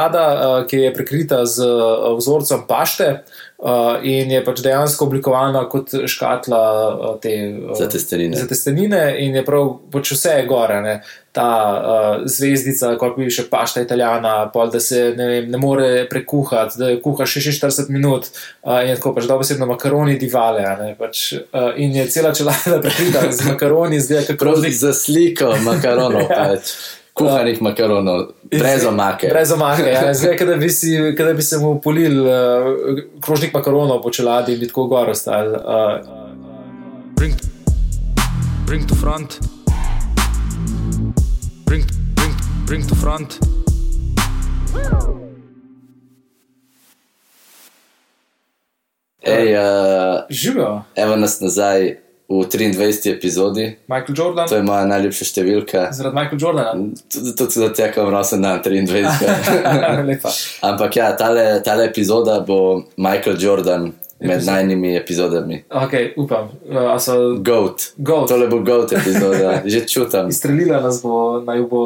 čokolada, uh, ki je prekrita z uh, vzorcem pašte. Uh, in je pač dejansko oblikovana kot škatla te, Za testenine. za testenine, in je prav pač vse je gore. Ne. Ta uh, zvezdica, kot bi še pašta italijana, pol, da se ne, vem, ne more prekuhati, da jo kuhaš 46 minut uh, in je tako pač dobesedno makaroni divale. a Ne, pač, uh, in je cela čelada prekrita z makaroni, zdaj kako Prav za sliko makaronov, Ja. pač. Kuhanih makaronov, brez omake. Brez omake. Ja. Zdaj, kada bi, si, kada bi se mu polil uh, krožnik makaronov po čeladi in bi tako gor ostal. Uh, Bring, bring to front. Bring, bring, bring to front. Ej, uh, Živijo, evo nas nazaj v 23. epizodi. Michael Jordan, To je moja najljubša številka. zaradi Michaela Jordana. Tudi tudi za tega, kam sem dan 23. Lepa. Ampak ja, tale, tale epizoda bo Michael Jordan med najnimi epizodami. Okay, upam, uh, a so Goat. Goat. Tole bo Goat epizoda, že čutim. izstrelila nas bo, naj bo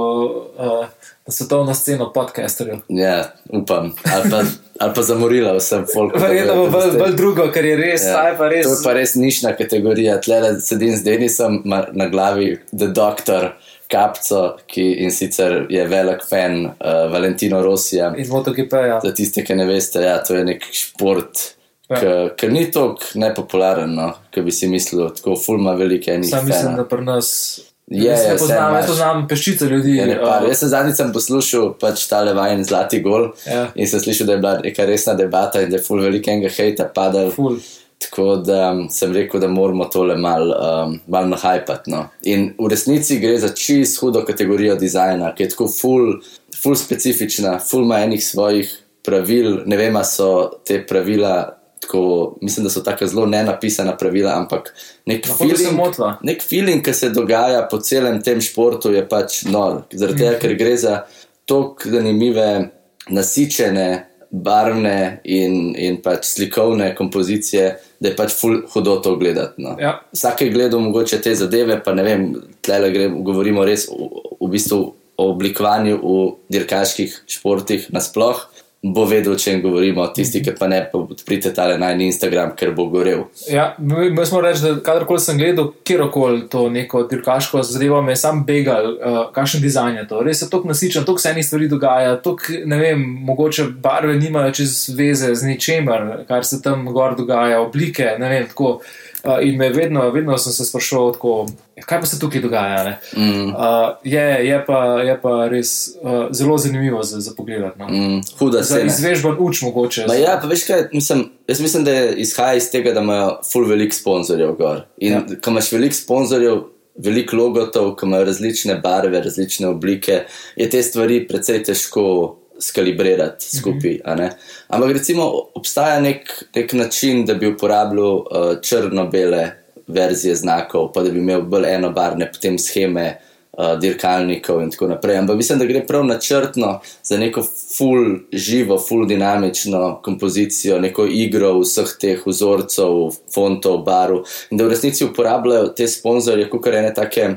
uh, na svetovno sceno podcasterjev. Ja, upam. Ali pa, ali pa zamorila vsem folkom. Verjetno bo bolj, bolj drugo, ker je res, ja. pa res. To je pa res nišna kategorija. Tle sedim z Denisom na glavi, The Doctor, Kapco, ki in sicer je velik fan uh, Valentino Rosija. Iz MotoGP-ja. Za tiste, ki ne veste, ja, to je nek šport. Ja. Ker ni tako nepopularen, no, kot bi si mislil, tako fulma velike enih. Sam mislim, fanov. da pri nas. Je, jaz je, poznam, imaš. jaz poznam peščico ljudi. Uh, Jaz sem zadnjič poslušal pač tale vajen zlati gol Ja. in sem slišal, da je bila neka resna debata in da je ful velikega hejta padal. Ful. Tako da um, sem rekel, da moramo tole malo um, mal nahajpati. No. In v resnici gre za čist hudo kategorijo dizajna, ki je tako ful, ful specifična, ful ima enih svojih pravil. Ne vem, so te pravila. Tako, mislim, da so tako zelo nenapisana pravila, ampak nek se feeling, nek feeling, ki se dogaja po celem tem športu, je pač nor. Zaradi tega, ker gre za tako zanimive, nasičene, barvne in, in pač slikovne kompozicije, da je pač ful hudo to gledati. No. Ja. Vsak je gledal mogoče te zadeve, pa ne vem, tle gre, govorimo res v, v bistvu o oblikovanju v dirkaških športih nasploh. Bo vedel, o čem govorimo, tisti, ki pa ne, pa odprite tale na Instagram, ker bo gorel. Ja, jaz moram reči, da kadarkoli sem gledal kjerkoli to neko dirkaško zadevo, me je sam begal, uh, kakšen dizajn je to. Res je tako nasičen, toliko se enih stvari dogaja, toliko, ne vem, mogoče barve nimajo čez veze z ničemer, kar se tam gor dogaja, oblike, ne vem, tako. Uh, in me vedno, vedno sem se sprašoval, tako, kaj pa se tukaj dogaja. Mm. Uh, je, je, pa, je pa res uh, zelo zanimivo za, za pogled. No. Mm, huda Za scena. izvežben uč mogoče. Ma ja, pa veš kaj, mislim, jaz mislim, da izhaja iz tega, da imajo full velik sponzorjev gor. In ja. ko imaš velik sponzorjev, veliko logotov, ki imajo različne barve, različne oblike, je te stvari precej težko skalibrirati skupaj. Mm -hmm. Ampak recimo obstaja nek, nek način, da bi uporabljal uh, črno-bele verzije znakov, pa da bi imel bolj enobarvne potem scheme uh, dirkalnikov in tako naprej. Ampak mislim, da gre prav načrtno za neko full živo, full dinamično kompozicijo, neko igro vseh teh vzorcev, fontov, barv in da v resnici uporabljajo te sponzorje kot ene take,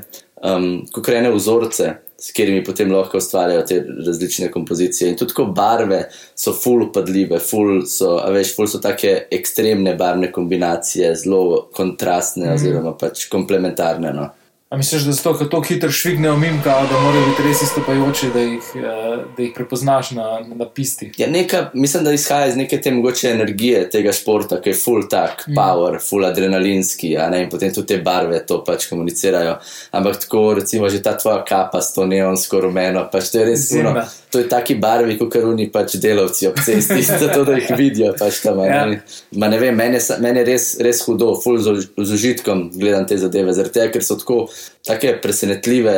um, kot ene vzorce. S katerimi potem lahko ustvarjajo te različne kompozicije. In tudi ko barve so full upadljive, full so, a veš, full so take ekstremne barvne kombinacije, zelo kontrastne mm. oziroma pač komplementarne. No. A misliš, da so to tako hitro švignejo mimka, da morajo biti res istopajoči, da jih, eh, da jih prepoznaš na, na, pisti? Ja, neka, mislim, da izhaja iz neke te mogoče energije tega športa, ki je full tak, power, full adrenalinski, ne, in potem tudi te barve to pač komunicirajo. Ampak tako, recimo, že ta tvoja kapa s to neonsko rumeno, pač to je res zimno. To je taki barvi, kot karuni pač delavci ob cesti, zato da jih vidijo. Pač tam, Ja. ja. Ma ne vem, meni je, res, res hudo, full z, z užitkom gledam te zadeve, zaradi tega, ker so tako take presenetljive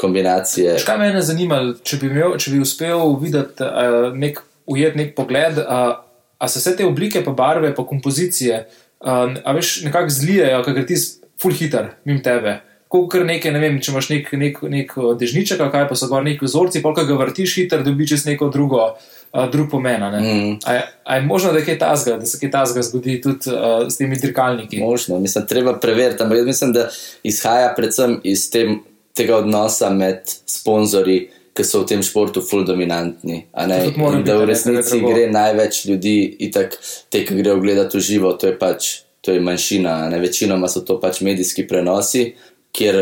kombinacije. Škaj me je zanimalo, če bi, imel, če bi uspel videti, uh, nek, ujet nek pogled, uh, a se vse te oblike, pa barve, pa kompozicije, uh, a veš, nekako zlijejo, ker ti full hiter, mimo tebe. Kot kar nekaj, ne vem, če imaš nek, nek, nek eh, dežniček, ali kaj pa so gor neki vzorci, polka ga vrtiš hiter, dobiš čez neko drugo, uh, drug pomen. ne. Mm. A, je- a je možno, da, je kaj tazga, da se kaj tasga zgodi tudi uh, s temi dirkalniki? Možno, mislim, treba preveriti, ampak jaz mislim, da izhaja predvsem iz tem, tega odnosa med sponzorji ki so v tem športu full dominantni. ne. In da biti, v a ne, resnici drago. gre največ ljudi, itak te, ki grejo gledati v živo, to je pač to je manjšina. Ne? Večinoma so to pač medijski prenosi, kjer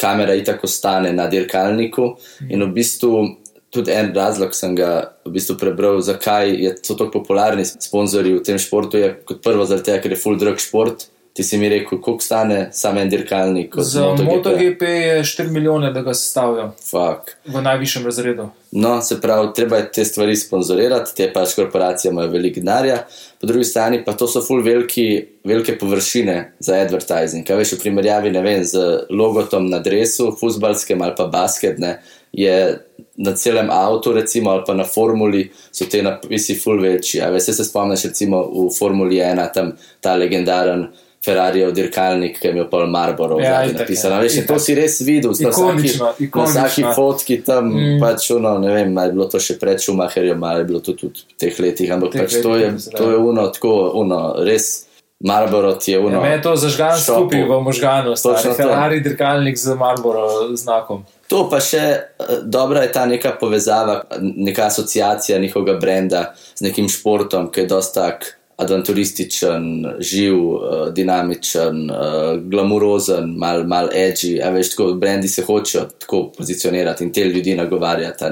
kamera itak ostane na dirkalniku in v bistvu. Tudi en razlog sem ga v bistvu prebral, zakaj je, so tako popularni sponzorji v tem športu. Je kot prvo, zaradi tega, ker je full drug šport. Ti si mi rekel, koliko stane sam en dirkalnik. Za MotoGP? MotoGP je 4 milijone, da ga sestavijo Fuck. v najvišjem razredu. No, se pravi, treba je te stvari sponzorirati, te pač korporacije imajo veliko denarja, po drugi strani pa to so full veliki, velike površine za advertising. Kaj veš, v primerjavi ne vem, z logotom na dresu, futbalskem ali pa basketne, je na celem avtu, recimo, ali pa na formuli, so te napisi full večji. A veš, se spomniš, recimo v Formuli 1, tam ta legendaren. Ferrarijev dirkalnik, ki je imel pol Marlboro Ja, ja, itak, napisano. ja. Veš, in to Itak. si res videl, na vsaki, Ikonično, na vsaki ikonično. fotki tam, mm. pač ono, ne vem, ali je bilo to še pred Schumacherjem, ali je bilo to tudi v teh letih, ampak teh pač to letih, je, mislim, to je uno, tako, uno, res Marlboro ti je Ja, uno. me je to zažgan skupaj v možganu, stari to. Ferrari dirkalnik z Marlboro znakom. To pa še eh, dobra je ta neka povezava, neka asociacija njihovega brenda z nekim športom, ki je dosta tak avanturističen, živ, eh, dinamičen, eh, glamurozen, mal, mal edgy. A veš, tako brendi se hočejo tako pozicionirati in te ljudi nagovarjati.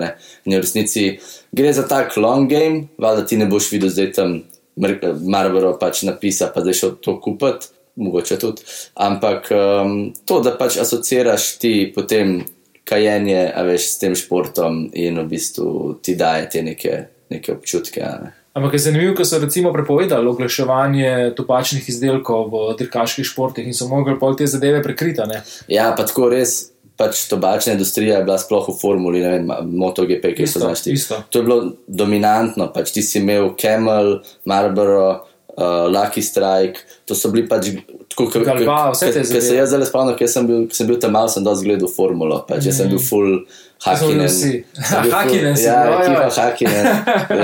In v resnici gre za tak long game, valjda ti ne boš videl zdaj tam Mar- Marlboro pač napisa, pa zdaj šel to kupiti. Mogoče tudi. Ampak um, to, da pač asociraš ti potem kajenje, a veš, s tem športom in v bistvu ti daje te neke, neke občutke. Ne. Ampak je zanimivo, ker so recimo prepovedali oglaševanje tobačnih izdelkov v dirkaških športih in so mogli pol te zadeve prekriti. ne. Ja, pa tako res. Pač tobačna industrija je bila sploh v formuli, ne vem, MotoGP, ki so znašli. isto. To je bilo dominantno, pač ti si imel Camel, Marlboro, uh, Lucky Strike, to so bili pač te se jaz zdaj spomnim, ker sem bil, sem bil tam malo, sem dosti gledal formulo, pač jaz sem bil full smo bili Hakinen. full- Hakkinen si, Ja, ja, ja. ekipa Hakinen.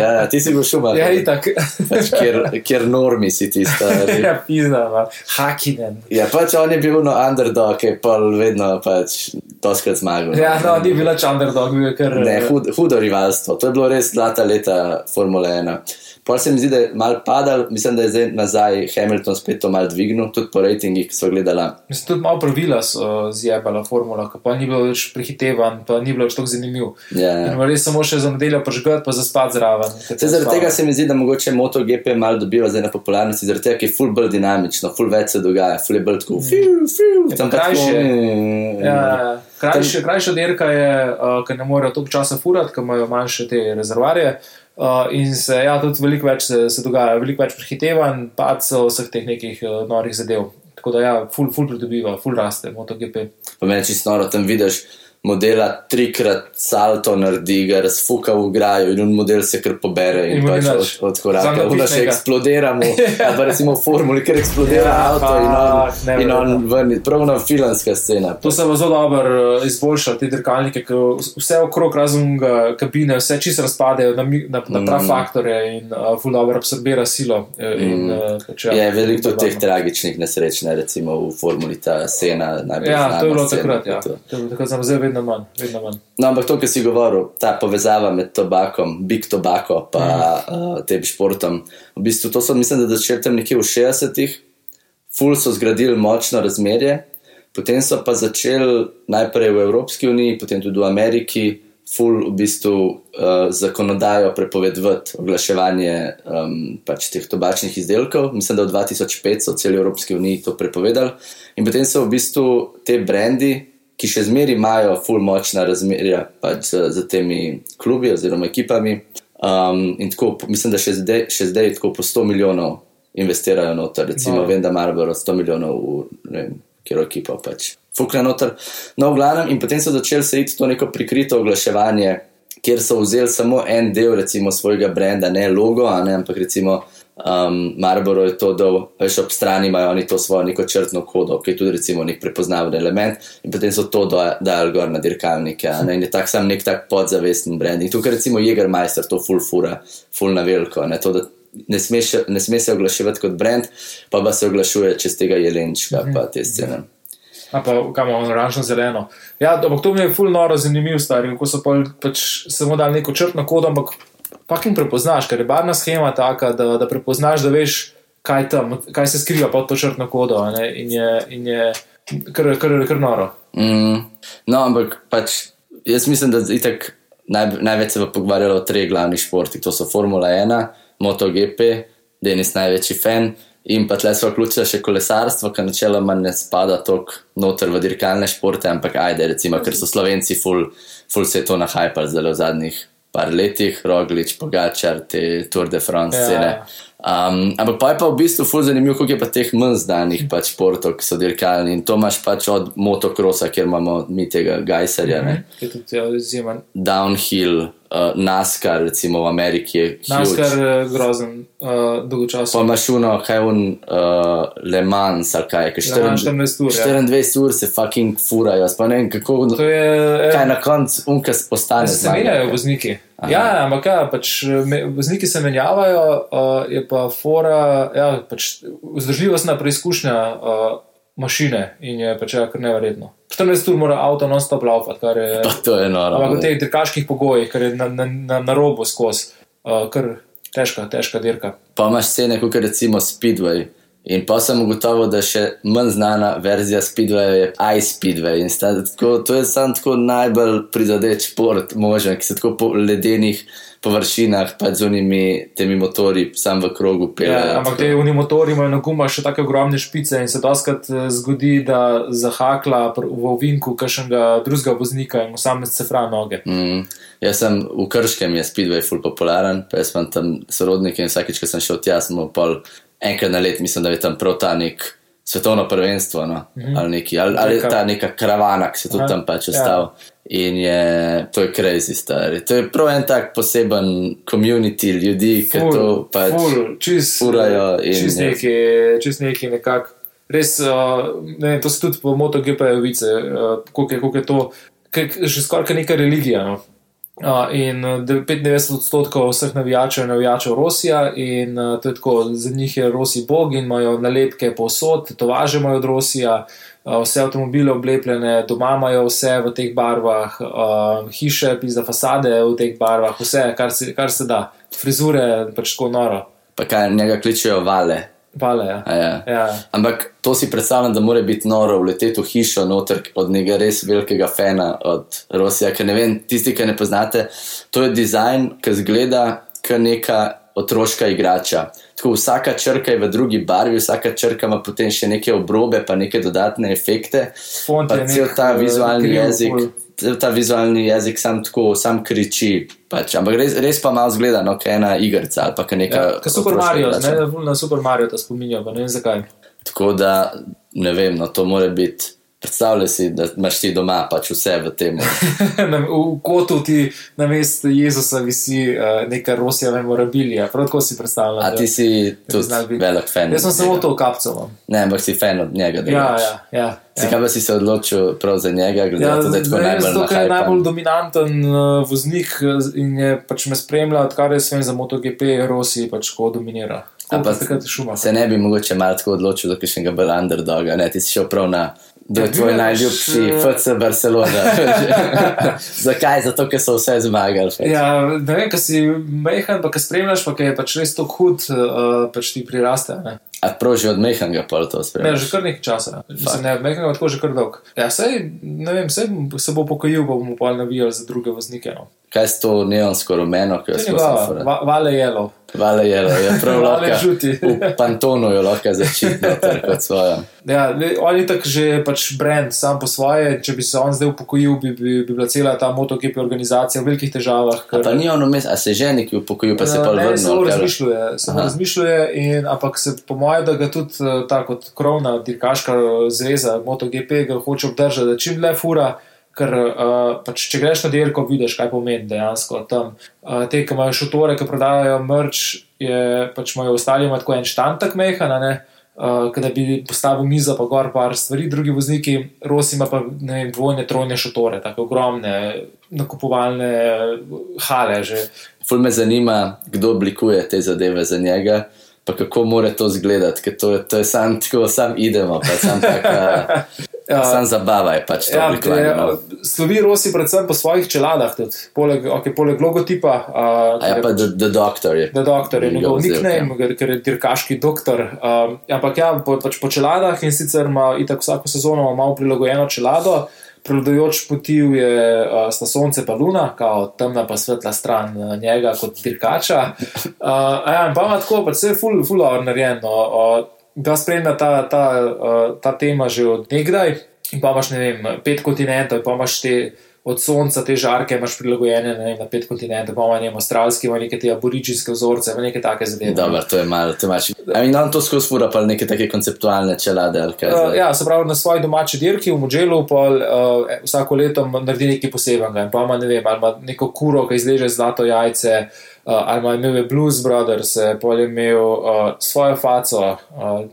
Ja, ti si bil šumar. Ja, itak. pač, kjer, kjer normi si tista. ja, pizda, va. Hakinen. Ja, pač on je bil no underdog, je pa vedno pač doskrat zmagal. Ja, no, ni bila underdog, bil je kar. Ne, hud, hudo rivalstvo. To je bilo res zlata leta Formule 1. Pol se mi zdi, da je mal padal, mislim, da je zdaj nazaj Hamilton spet to mal dvignil, tudi po rejtingih, ki so gledala. Mislim, tudi malo pravila so zjebala formula, pa ni bilo več prehitevan, pa ni bilo več tako zanimiv. Ja. In res samo še za nedeljo požgati, pa zaspati zraven. Se, zaradi tega se mi zdi, da mogoče MotoGP mal dobiva zdaj na popularnosti, zaradi tega, ker je full bolj dinamično, full več se dogaja, full je bolj tako, fiu, fiu, tam pa tako, krajše. mm, Ja, krajše, krajša dirka je, uh, ker ne morejo toliko časa furati, ker imajo manjše te rezervarje. Uh, in se ja, tudi veliko več se, se dogaja, veliko več prehitevanj, padcev, vseh teh nekih uh, norih zadev. Tako da ja, full, full pridobiva, full raste, MotoGP. Pa meni čisto noro, tam vidiš modela trikrat salto naredi, ga razfuka v grajo in un model se kar pobere in, In pač od, od koraka. Zanj Uno še eksplodira mu, ali pa recimo v formuli, ker eksplodira Ja, avto in on, fuck, in on neverjetno. ven, prav na filanska scena. To se bo zelo dobro uh, izboljšalo, te dirkalnike, ker vse okrog uh, kabine, vse čisto razpadejo na, na, na prav Mm. faktore in uh, full dobro absorbira silo. uh, In, uh, pač, Je veliko teh tragičnih nesreč, ne recimo v formuli ta scena. najbolj Ja, to je bilo takrat, ja. to. To je bilo takrat, zdaj vedno manj. Vedno manj. No, ampak to, kar si govoril, ta povezava med tobakom, big tobacco pa mm. uh, tem športom, v bistvu to so, mislim, da začeli tam nekje v 60-ih, ful so zgradili močno razmerje, potem so pa začeli najprej v Evropski uniji, potem tudi v Ameriki, ful v bistvu uh, zakonodajo prepovedovati oglaševanje um, pač teh tobačnih izdelkov. Mislim, da v 2005 so v celi Evropski uniji to prepovedali. In potem so v bistvu te brendi, ki še zmeraj imajo ful močna razmerja pač z, z temi klubi oziroma ekipami. Um, in tako, mislim, da še zdaj, še zdaj tako po 100 milijonov investirajo noter. Recimo, No. vem, da Marlboro 100 milijonov v vem, kjer ekipo pač. Fukne noter. No, v glavnem, in potem so začeli se iti to neko prikrito oglaševanje, kjer so vzeli samo en del, recimo, svojega brenda, ne logo, ne, ampak recimo. Um, Marlboro je to dal, veš, ob strani imajo oni to svojo neko črtno kodo, ki je tudi recimo nek prepoznaven element, in potem so to da- dali gor na dirkalnike. Ne, in je tak sam nek tak podzavesten brand. In tukaj recimo Jägermeister to full fura, full na veliko. Ne, to, da ne, smeš, ne sme se oglaševati kot brand, pa pa se oglašuje čez tega jelenčka, pa te scene. A pa kam imamo oranžno zeleno. Ja, ampak to mi je ful noro zanimivo, stari, kako so pol, pač samo dali neko črtno kodo, ampak pakim prepoznaš, ker je barna schema taka, da, da prepoznaš, da veš, kaj, tam, kaj se skriva pod to črtno kodo. Ne? In je, in je kar, kar, kar noro. Mm, no, ampak pač, jaz mislim, da itak naj, največ se bo pogovarjalo o treh glavnih športih. To so Formula 1, MotoGP, Denis največji fan. In pa tle so vključili še kolesarstvo, ki načeloma ne spada tako noter v dirkalne športe, ampak ajde, recimo, ker so slovenci full, full se je to nahajpali zdaj v zadnjih par letih, Roglič, Pogačar, te Tour de France Ja, scene. ja. Um, ampak pa je pa v bistvu ful zanimivo, koliko je pa teh manj znanih pač športov, ki so dirkalni. In to imaš pač od motokrosa, kjer imamo mi tega Gajserja, mm -hmm. Ki je tudi ja, izjemen. downhill, uh, NASCAR, recimo v Ameriki je huge. Naskar je grozen, uh, dolgo Pa imaš uno, kaj je un uh, Le Mans ali kaj, Mans 14 ur, ja. 24 ur se fucking furajo, pa ne vem kako, To je, kaj eh, na koncu unkas ostane. se menjajo vozniki. Ja, ampak ja, pač, me, vozniki se menjavajo, uh, je pa fora, ja, pač, vzdržljivostna preizkušnja uh, mašine in je pač ja, kar neverjetno. 14 ur mora avto non-stop laufati, kar je. Pa to je noro. Ampak v teh dirkaških pogojih, ker je na, na, na, na robu skozi, uh, kar težka, težka dirka. Pa imaš scene, kot recimo Speedway. In pa sem ugotovil, da še manj znana verzija Speedwaya je iSpeedway. In tako, to je sam tako najbolj prizadet šport možen, ki se tako po ledenih površinah, pa z unimi temi motori, sam v krogu peljejo. Ja, ampak te unimotori imajo na gumah še tako ogromne špice in se doskrat eh, zgodi, da zahakla v ovinku kakšnega drugega voznika in mu sam se fra noge. Mm, jaz sem v Krškem, je Speedway ful popularen, pa jaz imam tam sorodnike in vsakeč, ko sem šel tja, smo pol enkrat na let, mislim, da je tam prav ta nek svetovno prvenstvo, no? mm -hmm. ali, neki, ali, ali Neka- ta neka karavana, ki se tudi Aha, tam pač ja. ostal. In je, to je crazy, stari. To je prav en tak poseben community ljudi, ki to pač. ful, čist, furajo in čist neki, čist neki nekak. Res, uh, ne, vem, to se tudi po MotoGP-ju vice, uh, koliko je, koliko je to, kak, že skoraj neka religija. No. Uh, in uh, de- 95 odstotkov vseh navijačev je navijačev Rosija, in uh, to je tako, za njih je Rosi bog in imajo nalepke povsod, tovaže imajo od Rosija, uh, vse avtomobile oblepljene, doma imajo vse v teh barvah, uh, hiše, pizza fasade v teh barvah, vse, kar se, kar se da, frizure, pač tako noro, Pa kaj njega kličejo vale. Vale. Ja. a Ja. Ja. Ampak to si predstavljam, da mora biti noro vleteti v hišo noter od njega res velikega fana od Rosija. Ker ne vem, tisti, ki ne poznate, to je dizajn, ki zgleda kot neka otroška igrača. Tako vsaka črka je v drugi barvi, vsaka črka ima potem še neke obrobe, pa neke dodatne efekte. Font Pa cel ta eh, vizualni kriv, jezik. ful. Ta vizualni jezik sam tako, sam kriči. Pač. Ampak res, res pa malo zgleda, no, kot ena igrica ali pa kot neka. Ja, kot Super Mario, ne, na Super Mario te spominja, ne vem zakaj. Tako da ne vem, no, to mora biti. Predstavljaj si, da imaš ti doma pač vse v tem. V kotu ti na mestu Jezusa visi uh, neka Rosija memorabilija, prav tako si predstavljam. A ti si tudi velik fan. Jaz sem samo to kapco. imam. Ne, ampak si fan od njega. Ja, imaš. ja, ja. Si kaj pa si se odločil prav za njega, glede Ja, na to, da je tako ne, najbolj zato, ker je najbolj dominanten uh, voznik eh, in je pač me spremlja, odkar je svem za MotoGP, Rossi pač ko dominira. A Kot pa pa takrat šuma. Se ne bi mogoče malo tako odločil, da še bolj underdoga, ne, ti si šel prav na. Da je tvoj je najljubši pač, eh, FC Barcelona. Zakaj? Zato, ker so vse zmagali. Ja, ne vem, kaj si mehan, pa kaj spremljaš, pa kaj je pač res tako hud, uh, pač ti priraste. Ne? A prav že od Mehanga pa to Ne, spremljaš? že kar nekaj časa. Mislim, ne, mehan, tako že kar dolg. Ja, sej, ne vem, sej se bo pokojil, pa bomo pa navijali za druge voznike. No. Kaj s to neonsko rumeno, ki To je va, vale jelo. Vale je, je prav lahko. žuti. V pantonu jo lahko začitno, kot svojo. Ja, le- on je tako že pač brand sam po svoje. Če bi se on zdaj upokojil, bi, bi, bi bila cela ta MotoGP organizacija v velikih težavah. A pa ni ono mes, a se že neki upokojil, pa se pa Ja, vrnil. samo kaj? razmišljuje, samo razmišljuje in, ampak se po mojem, da ga tudi eh, ta kot krovna dirkaška zveza MotoGP ga hoče obdržati, da čim dlje fura. Ker uh, pač, če greš na dirko, vidiš, kaj pomeni dejansko tam. Uh, te, ki imajo šotore, ki prodajajo mrč, je, pač imajo ostali ima tako en štantak mehana, ne, uh, da bi postavil mizo, pa gor par stvari, drugi vozniki, Rosi ima pa ne vem, dvojne, trojne šotore, tako ogromne nakupovalne hale že. Ful me zanima, kdo oblikuje te zadeve za njega, pa kako mora to izgledati, ker to, to je sam tako, sam idemo, pa sam taka. Ja. Sam zabava je pač to Ja, oblikovanje. no. je, slovi Rosi predvsem po svojih čeladah, tudi poleg, okay, poleg logotipa. Uh, ja, pa The, the Doctor je. Da, doktor je njegov nickname, ker je dirkaški doktor. Um, ampak ja, po, pač po čeladah in sicer ima itak vsako sezono malo prilagojeno čelado. Prevladujoč motiv je uh, sta sonce pa luna, kao temna pa svetla stran uh, njega kot dirkača. Uh, ja, pa ima tako, pač vse je full, full hour narejeno. Uh, da spremlja ta, ta, uh, ta tema že od nekdaj. In pa imaš, ne vem, pet kontinentov, in pa imaš te od sonca te žarke, imaš prilagojene ne vem, na pet kontinentov, pa ima ne vem, avstralski, ima neke te aboriginske vzorce, ima neke take zadeve. Dobro, to je malo, to je malo. A in on to skozi fura pa neke take konceptualne čelade ali kaj. Uh, ja, se pravi, na svoji domači dirki v Modželu, pol uh, vsako leto naredi nekaj posebenega. In pa ima, ne vem, ali ima neko kuro, ki izleže zlato jajce, uh, ali ima imel je Blues Brothers, eh, pol je imel uh, svojo faco, uh,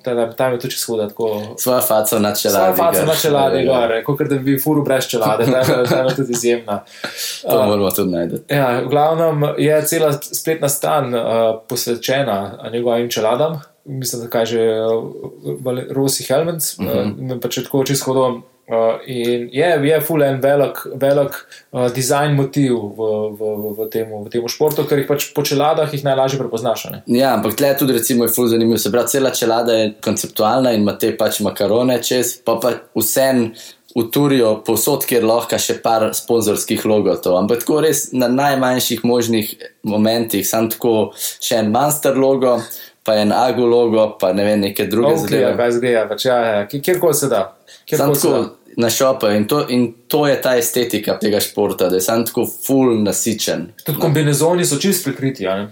tam, tam je tudi skuda tako. Svojo faco na čeladi. Svojo faco na čeladi, Ja, gore, kot da bi furu brez čelade, ta je- tudi izjemna. To moramo tudi najti. Ja, v glavnem je cela spletna stran uh, posvečena njegovim čeladam. Mislim, da kaže uh, Rosi Helmens, uh -huh. uh, pa če tako čisto hodom. Uh, in je, je full en velik, velik uh, design motiv v, v, v, v, temu, v temu športu, ker jih pač po čeladah jih najlažje prepoznaš. ne. Ja, ampak tle tudi recimo je ful zanimivo. Se pravi, cela čelada je konceptualna in ima te pač makarone čez, pa pa vsem uturijo povsod, kjer lahko še par sponzorskih logotov. Ampak tako res na najmanjših možnih momentih, sam tako še en Monster logo, pa en Agu logo, pa ne vem, neke druge Oakley, zadeve. kaj zgleda, pač, ja, ja, kjer- kjerkoli se da. Kjerkoli se da. Tako na šope in to, in to je ta estetika tega športa, da je sam tako full nasičen. Tudi kombinezoni so čist prikriti, a ne.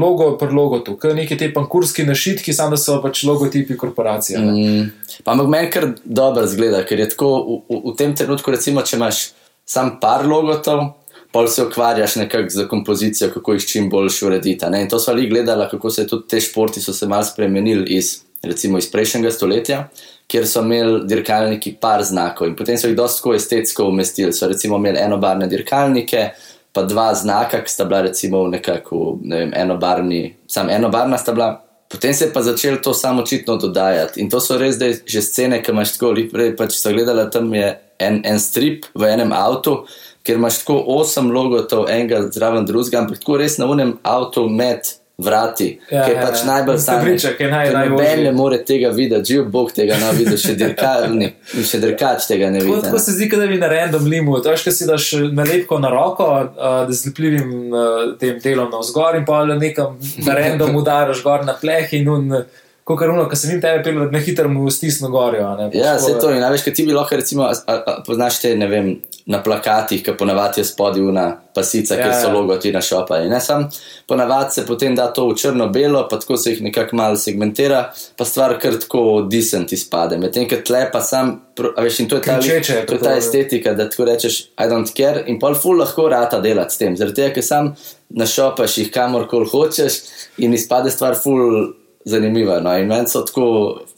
logo per logotu, kot neki te pankurski našitki, samo da so pač logotipi korporacije. Mm. Pa ampak meni kar dobro zgleda, ker je tako v, v, v tem trenutku, recimo, če imaš sam par logotov, pol se ukvarjaš nekako z kompozicijo, kako jih čim boljš urediti. In to smo ali gledali, kako se tudi te športi so se mal spremenili iz, recimo, iz prejšnjega stoletja. Kjer so imeli dirkalniki par znakov in potem so jih tako estetsko umestili. So recimo imeli enobarne dirkalnike, pa dva znaka, ki sta bila recimo v nekako, ne enobarni, sam enobarna sta bila, Potem se je pa začelo to samo očitno dodajati. In to so res zdaj že scene, ki imaš tako, prej pač so gledali, tam en, en strip v enem avtu, kjer imaš tako osem logotov, enega zraven drugega, ampak tako res na unem avtu med vrati, Ja, ki je ja, pač ja. najbolj je naj-. Noben ne more tega videti, živ Bog tega ne vidi, še, dirkalni, še dirkač tega ne vidi. tako se zdi, da bi na random limu. To je, če si daš nalepko na roko, uh, da z lepljivim uh, tem delom na vzgor in pa nekam na random udaraš gor na pleh in un, kot kar uno, ki se jim tebe pelje, na hitro mu stisno gorijo. ne. Ja, Pač vse to je- in največ, kaj ti bi lahko, recimo, a, a, a, poznaš te, ne vem, na plakatih, ki ponavadi je spodaj una pasica, Ja, kjer so ja. logoti na šopa. In ne sam, ponavadi se potem da to v črno-belo, pa tako se jih nekako malo segmentira, pa stvar kar tako decent izpade. Medtem, ker tle pa sam, a veš, in to je ta, Kričeče je to je tako, ta ja. estetika, da tako rečeš, I don't care, in pol ful lahko rata delati s tem. Zaradi tega, ker sam našopaš jih kamorkoli hočeš in izpade stvar ful. Zanimiva. No? In meni so tako,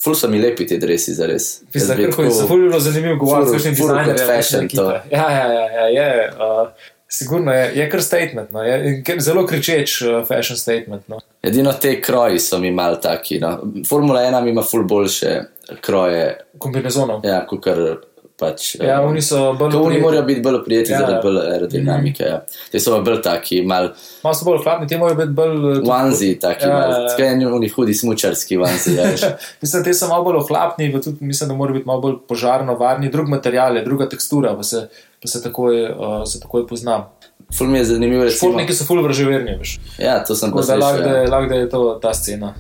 ful so mi lepi ti dresi, za res. Pisa, hoji, so ful bilo zanimivo govoriti, ful- kakšen ful dizajner kot je. fashion kakšna to. ekipa. Ja, ja, ja, ja, je. Uh, sigurno je, je kar statement, no. je, je zelo kričeč uh, fashion statement. No. Edino te kroji so mi mal taki. No. Formula 1 ima ful boljše kroje, Kombinezonov. ja, kot kar pač. Ja, oni so bolj Oni oprijeti. morajo biti bolj prijeti Ja, ja, ja. zaradi bolj aerodinamike. Ja. Te so bolj taki, mal Malo so bolj hlapni, ti morajo biti bolj. tudi- onesie, taki, Ja, ja, ja, mal, ja. skaj oni hudi smučarski onesie. Ja, mislim, te so malo bolj ohlapni, pa tudi mislim, da morajo biti malo bolj požarno varni, drug material, je druga tekstura, pa se, pa se, takoj, uh, se takoj pozna. ful mi je zanimivo. Športniki so full vraževerni, veš. Ja, to sem da lahko slišal. da, Ja. je- lahko da je to ta scena.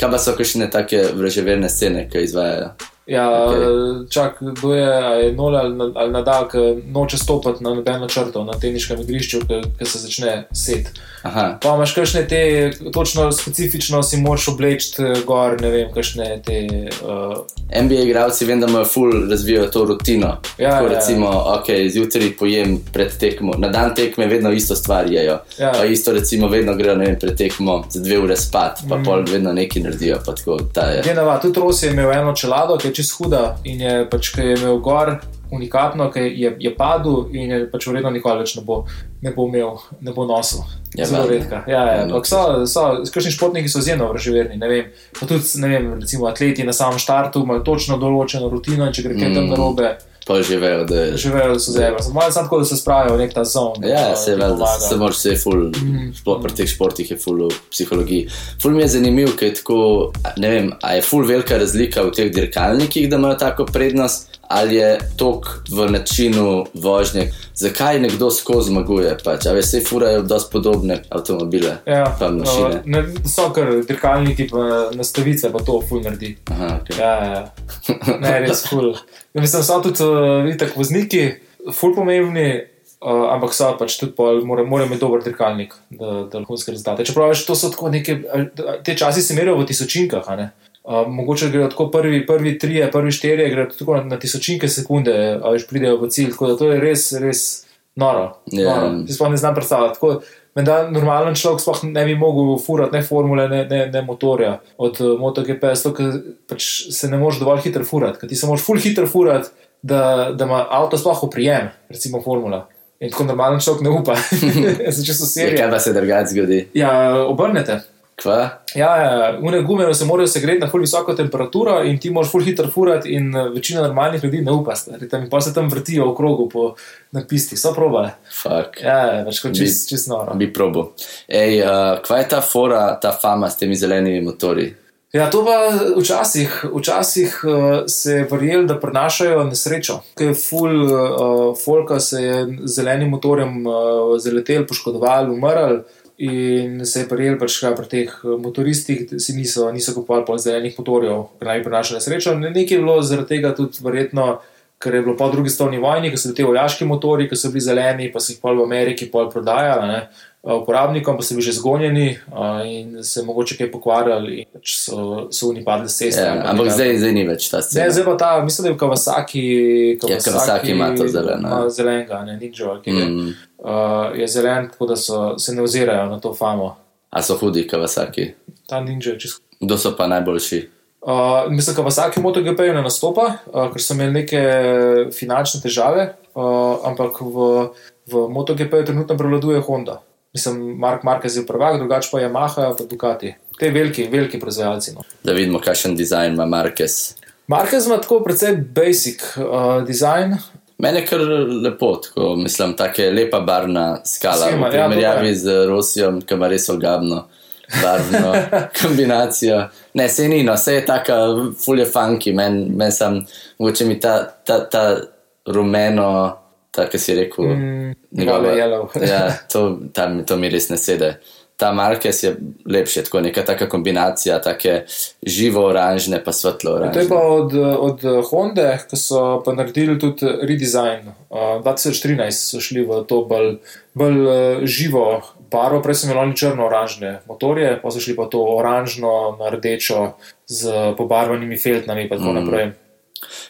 Kaj pa so kakšne take vraževerne scene, ki izvajajo? Ja, okay. čak, kdo je, je nol ali, ali nadal, ki noče stopiti na nobeno črto na teniškem igrišču, ki se začne set. Aha, Pa imaš kakšne te, točno specifično si moraš obleči gor, ne vem, kakšne te. Uh, NBA igralci vem, da imajo ful razvijajo to rutino. Ja, Tako ja, ja. recimo, ok, zjutraj pojem pred tekmo, na dan tekme vedno isto stvar jejo. Ja. Pa isto recimo vedno grejo ne vem, pred tekmo za dve ure spat, pa mm. pol vedno nekaj naredijo. Pa tako, ta je. Genova, tudi Ros je imel eno čelado, ki je čist huda in je pač, ki je imel gor, unikatno, ker je, je padel in je pač verjetno nikoli več ne bo, ne bo imel, ne bo nosil. Ja, Zelo redka. Ja, ja. Ja. Ampak so, so, kakšni športniki so izjemno vraževerni. Ne vem, pa tudi, ne vem, recimo atleti na samem štartu imajo točno določeno rutino in če gre kaj tam Mm. narobe, Pa že vejo, da že vejo, da so zebra. Samo malo samo tako, da se spravijo v nek ta zon. Ja, se ve, da se moraš vse ful, Mm. sploh pri teh športih je ful v psihologiji. Ful mi je zanimiv, ker je tako, ne vem, a je ful velika razlika v teh dirkalnikih, da imajo tako prednost, ali je tok v načinu vožnje, zakaj nekdo skozi zmaguje, pač, a veš, vse furajo dosti podobne avtomobile, Ja, pa mašine. ne, so kar dirkalniki, pa nastavice, pa to ful naredi. Aha, okay. Ja, ja. Ne, res ful. Ja, Mislim, so tudi uh, itak vozniki, ful pomembni, uh, ampak so pač tudi pol, mora, mora imeti dober dirkalnik, da, da lahko rezultate. Čeprav veš, to so tako neke, a, te časi se merijo v tisočinkah, ne. Uh, mogoče grejo tako prvi, prvi trije, prvi štirje, grejo tako na, na tisočinke sekunde, a veš, pridejo v cilj. Tako da to je res, res noro. Ja. noro. Si sploh ne znam predstavljati. Tako, Menda normalen človek sploh ne bi mogel furati ne formule, ne, ne, ne motorja od uh, MotoGP, zato ker pač se ne moreš dovolj hitro furati, ker ti se moraš full hitro furati, da, da ima avto sploh oprijem, recimo formula. In tako normalen človek ne upa. Zdaj, če so serije. kaj pa se drugače zgodi? Ja, obrnete. Kva? Ja, ja, une gume se morajo segreti na full visoko temperaturo in ti moraš full hitro furati in eh, večina normalnih ljudi ne upa. Tam, pa se tam vrtijo v krogu po, na pisti, so probale. Fuck. Ja, ja, več kot čist, čist noro. Bi probo. Ej, uh, kva je ta fora, ta fama s temi zelenimi motori? Ja, to pa včasih, včasih uh, se je verjel, da prenašajo nesrečo. Ker je full uh, folka se je z zelenim motorjem uh, zaletel, poškodoval, umrl. In se je prijel, pač, pri teh eh, motoristih, da si niso, niso kupovali pol zelenih motorjev, ker naj bi prenašali nesrečo. Ne- Nekaj je bilo zaradi tega tudi verjetno, ker je bilo po drugi stopni vojni, ko so bili ti vojaški motori, ki so bili zeleni, pa so jih pol v Ameriki pol prodajali. Eh, Uporabnikom pa so bili že zgonjeni uh, in se mogoče kaj pokvarjali, in pač so, so oni padli s ceste. Ja, ampak zdaj, zdaj ni več ta Ne, scena. zdaj pa ta, mislim, da je v Kawasaki. Ja, Kawasaki ima to zeleno, ja. Zelenega, ne Ninja, ki je, Mm. uh, je zelen, tako da so, se ne ozirajo na to famo. A so hudi, Kawasaki? Ta Ninja je čisto. Kdo so pa najboljši? Uh, mislim, da vsake MotoGP ne nastopa, uh, ker so imeli neke finančne težave, uh, ampak v, v MotoGP trenutno prevladuje Honda. Mislim, Mark Marquez je prvak, drugače pa Yamaha, pa Ducati. Te veliki, veliki proizvajalci. No. Da vidimo, kakšen dizajn ima Marquez. Marquez ima tako precej basic uh, design. Mene je kar lepo, tako mislim, tako je lepa barvna skala. Schema, v ja, primerjavi je. z Rusijo, ki ima res ogabno barvno kombinacijo. Ne, se ni, no, vse je tako, fulje funky, meni men sem, mogoče mi ta, ta, ta rumeno, ta, ki si rekel, Mm, vale, yellow. ja, to, ta, mi- to mi res ne sede. Ta Marquez je lepši, tako neka taka kombinacija, take živo oranžne pa svetlo To je pa od, od Honda, ki so pa naredili tudi redesign. Uh, 2013 so šli v to bolj, bolj uh, živo barvo, prej so imeli črno-oranžne motorje, pa so šli pa to oranžno na rdečo z pobarvanimi feltnami in tako Mm. naprej.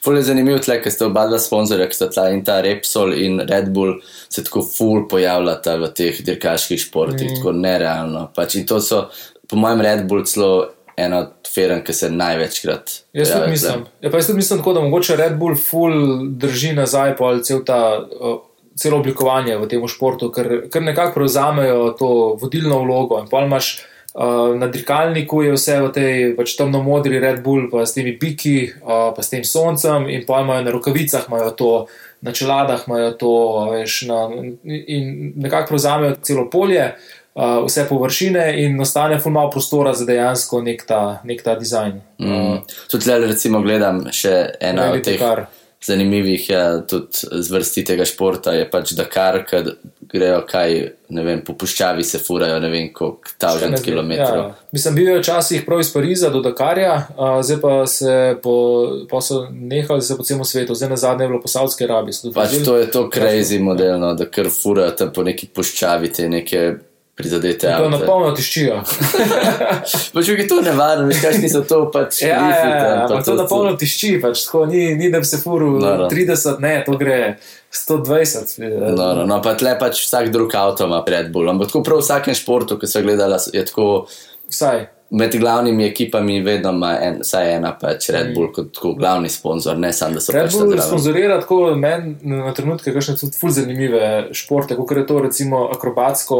Ful je zanimivo, tle, ker ste oba dva sponzorja, ki sta ta in ta Repsol in Red Bull, se tako ful pojavljata v teh dirkaških športih, mm. tako nerealno. Pač in to so, po mojem, Red Bull celo ena od feren, ki se največkrat. Jaz tudi mislim. Ja, pa jaz tudi mislim tako, da mogoče Red Bull full drži nazaj pa cel ta. Uh, Celo oblikovanje v tem športu, ker, ker nekako prevzamejo to vodilno vlogo. In pol imaš uh, na dirkalniku, je vse v tej pač temno-modri Red Bull, pa s temi piki, uh, pa s tem soncem, in pa imajo na rokavicah imajo to, na čeladah imajo to, veš, na, in nekako prevzamejo celo polje, uh, vse površine, in ostane ful malo prostora za dejansko nek ta, nek ta dizajn. Mm. Tudi tle, recimo, gledam še ena od teh Dakar. Zanimivih, ja, tudi zvrsti tega športa, je pač Dakar, ki grejo kaj, ne vem, po puščavi se furajo, ne vem, koliko tavžent kilometrov. Ja, mislim, bil je včasih prav iz Pariza do Dakarja, a, zdaj pa se po, pa so nehali se po celem svetu, zdaj na zadnje je bilo po Saudski Arabiji. Pač to je to crazy modelno, da kar furajo tam po neki puščavi te neke prizadete To je avte. na polno tiščijo. Pač je to nevarno, veš, kakšni so to pač ja, ja, ja, tam, pa ampak to na polno tišči, pač tako ni, ni da bi se furil Noro. 30, ne, to gre 120. No, no, no, pa tle pač vsak drug avto ima Red Bull. Ampak tako prav v vsakem športu, ki sem gledala, je tako, Vsaj. Med glavnimi ekipami vedno ima en, vsaj ena pač Mm. Red Bull kot tako glavni sponzor, ne samo da so Red pač Bull sponzorira tako meni na trenutke, kakšne tudi ful zanimive športe, kot je to recimo akrobatsko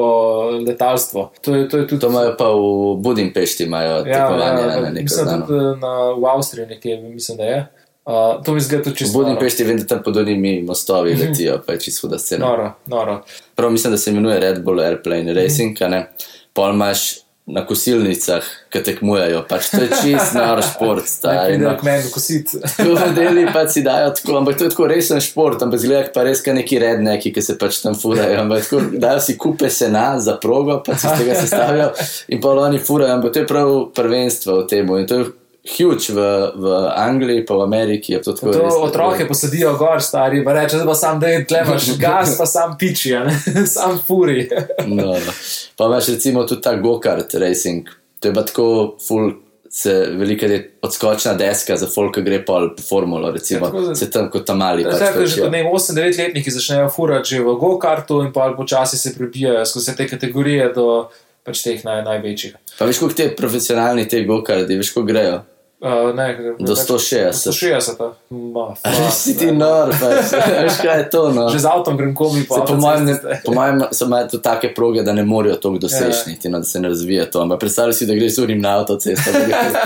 letalstvo. To je, to je tudi. To imajo pa v Budimpešti, imajo tekmovanje ja, ja, na neko mislim, znano. tudi na, v Avstriji nekje, mislim, da je. Uh, to mi zgleda tudi čisto. Budimpešti vem, da tam pod onimi mostovi Mhm. letijo, pa je čisto huda scena. Noro, noro. Prav mislim, da se imenuje Red Bull Airplane Racing, a ne. Pol imaš na kosilnicah, ki tekmujejo, pač to je čist noro šport. Ne stari, pride no. k meni kositi. Tu v deli pa si dajo tako, ampak to je tako resen šport, ampak zgleda pa res, kaj neki redneki, ki se pač tam furajo. Ampak tako dajo si kupe sena za progo, pa si iz tega sestavijo in pa oni furajo, ampak to je prav prvenstvo v tem. In to je huge v, v Angliji, pa v Ameriki. je To, To res- otroke posadijo gor, stari, pa reče, da pa sam, da je tlemaš gas, pa sam piči, sam furi. No, no. Pa imaš recimo tudi ta go-kart racing. To je pa tako full. Se velika je odskočna deska za folk, ki gre pol formulo, recimo, Ja, tako se tam kot tam mali. Pač Zdaj, ko že točijo. kot ne 8-9 letniki začnejo furati že v go-kartu in pa počasi se prebijajo skozi te kategorije do pač teh naj, največjih. Pa veš, koliko te profesionalni te go-karti, veš, ko grejo? Uh, ne, Do 160. 160. Ma, A fuck, si ti nor, pač. veš, kaj je to. No? Že z avtom grem komi po mojem, ne, po mojem so imajo tudi take proge, da ne morejo toliko doseči, Ja. no, da se ne razvija to. Ampak predstavljaj si, da greš urim na avtocesto.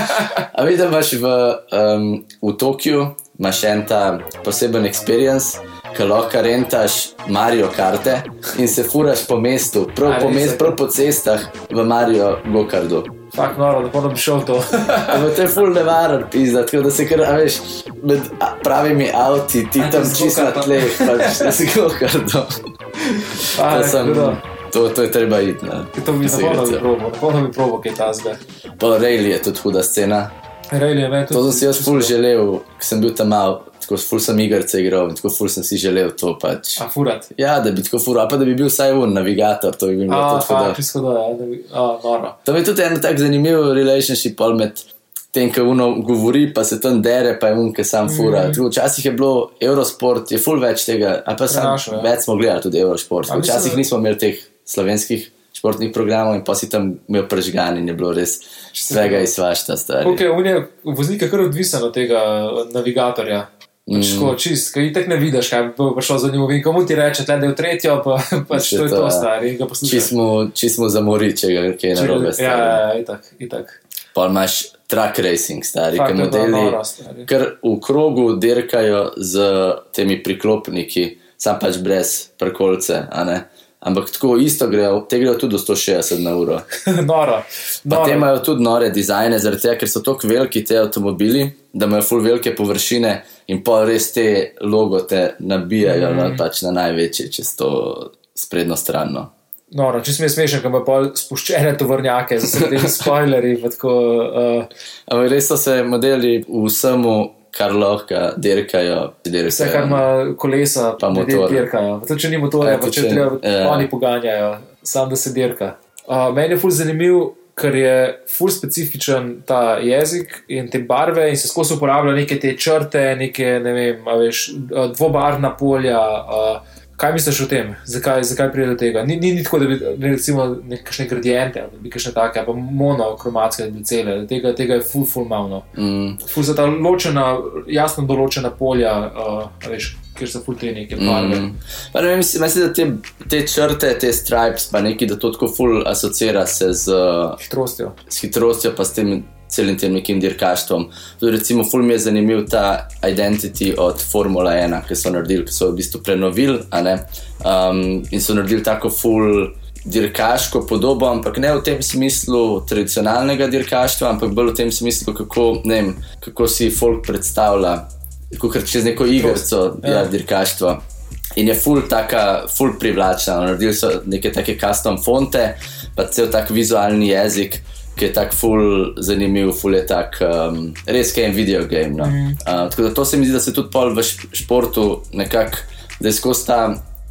A vidim, imaš v, um, v Tokiu, imaš en ta poseben experience, ki lahko rentaš Mario karte in se furaš po mestu, prav, po, mest, prav po cestah v Mario Gokardu. Fak, noro, da pa bi šel to. Ampak to je full nevaren, pizda, tako da se kar, a veš, med pravimi avti, ti A, tam čisto na tleh, pač da si gokardo. A, To, sem, to, to je treba iti. Na, To bi na zapolnil igrice. probo, napolnil bi probo, kaj ta zdaj. Pa Rayleigh je tudi huda scena. Rejli je meni tudi. To sem si jaz ful želel, ko sem bil tam mal, tako ful sem igrice igral in tako ful sem si želel to pač. A furat. Ja, da bi tako ful, a pa da bi bil vsaj un navigator, to bi bil A, fak, čisto da, ja, da bi, a, noro. To je tudi en tak zanimiv relationship pol med tem, ki uno govori, pa se tam dere, pa je un, ki sam fura. Mm. Včasih je bilo Eurosport, je full več tega, a pa sam Prenašal, ja. več smo gledali tudi Eurosport. A, Včasih da- nismo imeli teh slovenskih športnih programov in pa si tam imel prežgan in je bilo res vsega iz svašta stari. Ok, on je voznik je kar odvisen od tega eh, navigatorja. Pač Mm. mm. čist, kaj itek ne vidiš, kaj bo prišlo za njim. Komu ti reče, da je v tretjo, pa pač to je to, to, stari. in ga poslušaš. Čismo, čismo zamori, če ga kaj Če- narobe Ja, stari. ja, ja, itak, itak. Pa imaš track racing, stari, ki modeli, stari. kar v krogu dirkajo z temi priklopniki, sam pač brez prekolce, a ne. Ampak tako isto grejo, te grejo tudi do 160 na uro. noro. Pa noro. te imajo tudi nore dizajne, zaradi tega, ker so tako veliki ti avtomobili, da imajo full velike površine in pa res te logote nabijajo mm. na, pač na največje čez to sprednjo stran. No. Noro, če smešni, ko imajo pol spuščene tovornjake, z temi spoilerji. pa Tako, uh, Ampak res so se modeli vsemu, kar lahko dirkajo. dirkajo. vse, kar ima kolesa, Pa ljudje motor. dirkajo. Tudi, če ni motorja, Ja, pa tudi če če- treba, ja. oni poganjajo, sam da se dirka. Uh, meni je ful zanimiv, ker je ful specifičen ta jezik in te barve, in se skozi uporablja neke te črte, neke ne vem, veš, dvobarvna polja. Uh, Kaj misliš o tem? Zakaj, zakaj pride do tega? Ni, ni, ni tako, da bi recimo nekakšne gradiente, ali da bi kakšne take, ali pa monokromatske, da bi cele. Tega, tega je ful, ful malo. Mm. Ful za ta ločena, jasno določena polja, uh, veš, kjer so ful te neke barve. Mm. Pa ne vem, mislim, mislim, da te, te črte, te stripes, pa neki, da to tako ful asocira se z, Hitrostjo. s hitrostjo, pa s tem celim tem nekim dirkaštvom. Tudi recimo, ful mi je zanimiv ta identity od Formula 1, ki so naredili, ki so v bistvu prenovili, um, in so naredili tako ful. Dirkaško podobo, ampak ne v tem smislu tradicionalnega dirkaštva, ampak bolj v tem smislu, kako, vem, kako si folk predstavlja, kot čez neko igrico, ja. Ja. dirkaštvo. In je full, taka, full privlačna. Naredili so neke take custom fonte, pa cel tak vizualni jezik, ki je tako full zanimiv, full je tak um, res kaj en video game. No. Mm. Uh, tako da to se mi zdi, da se tudi pol v šp- športu nekako, da je skozi ta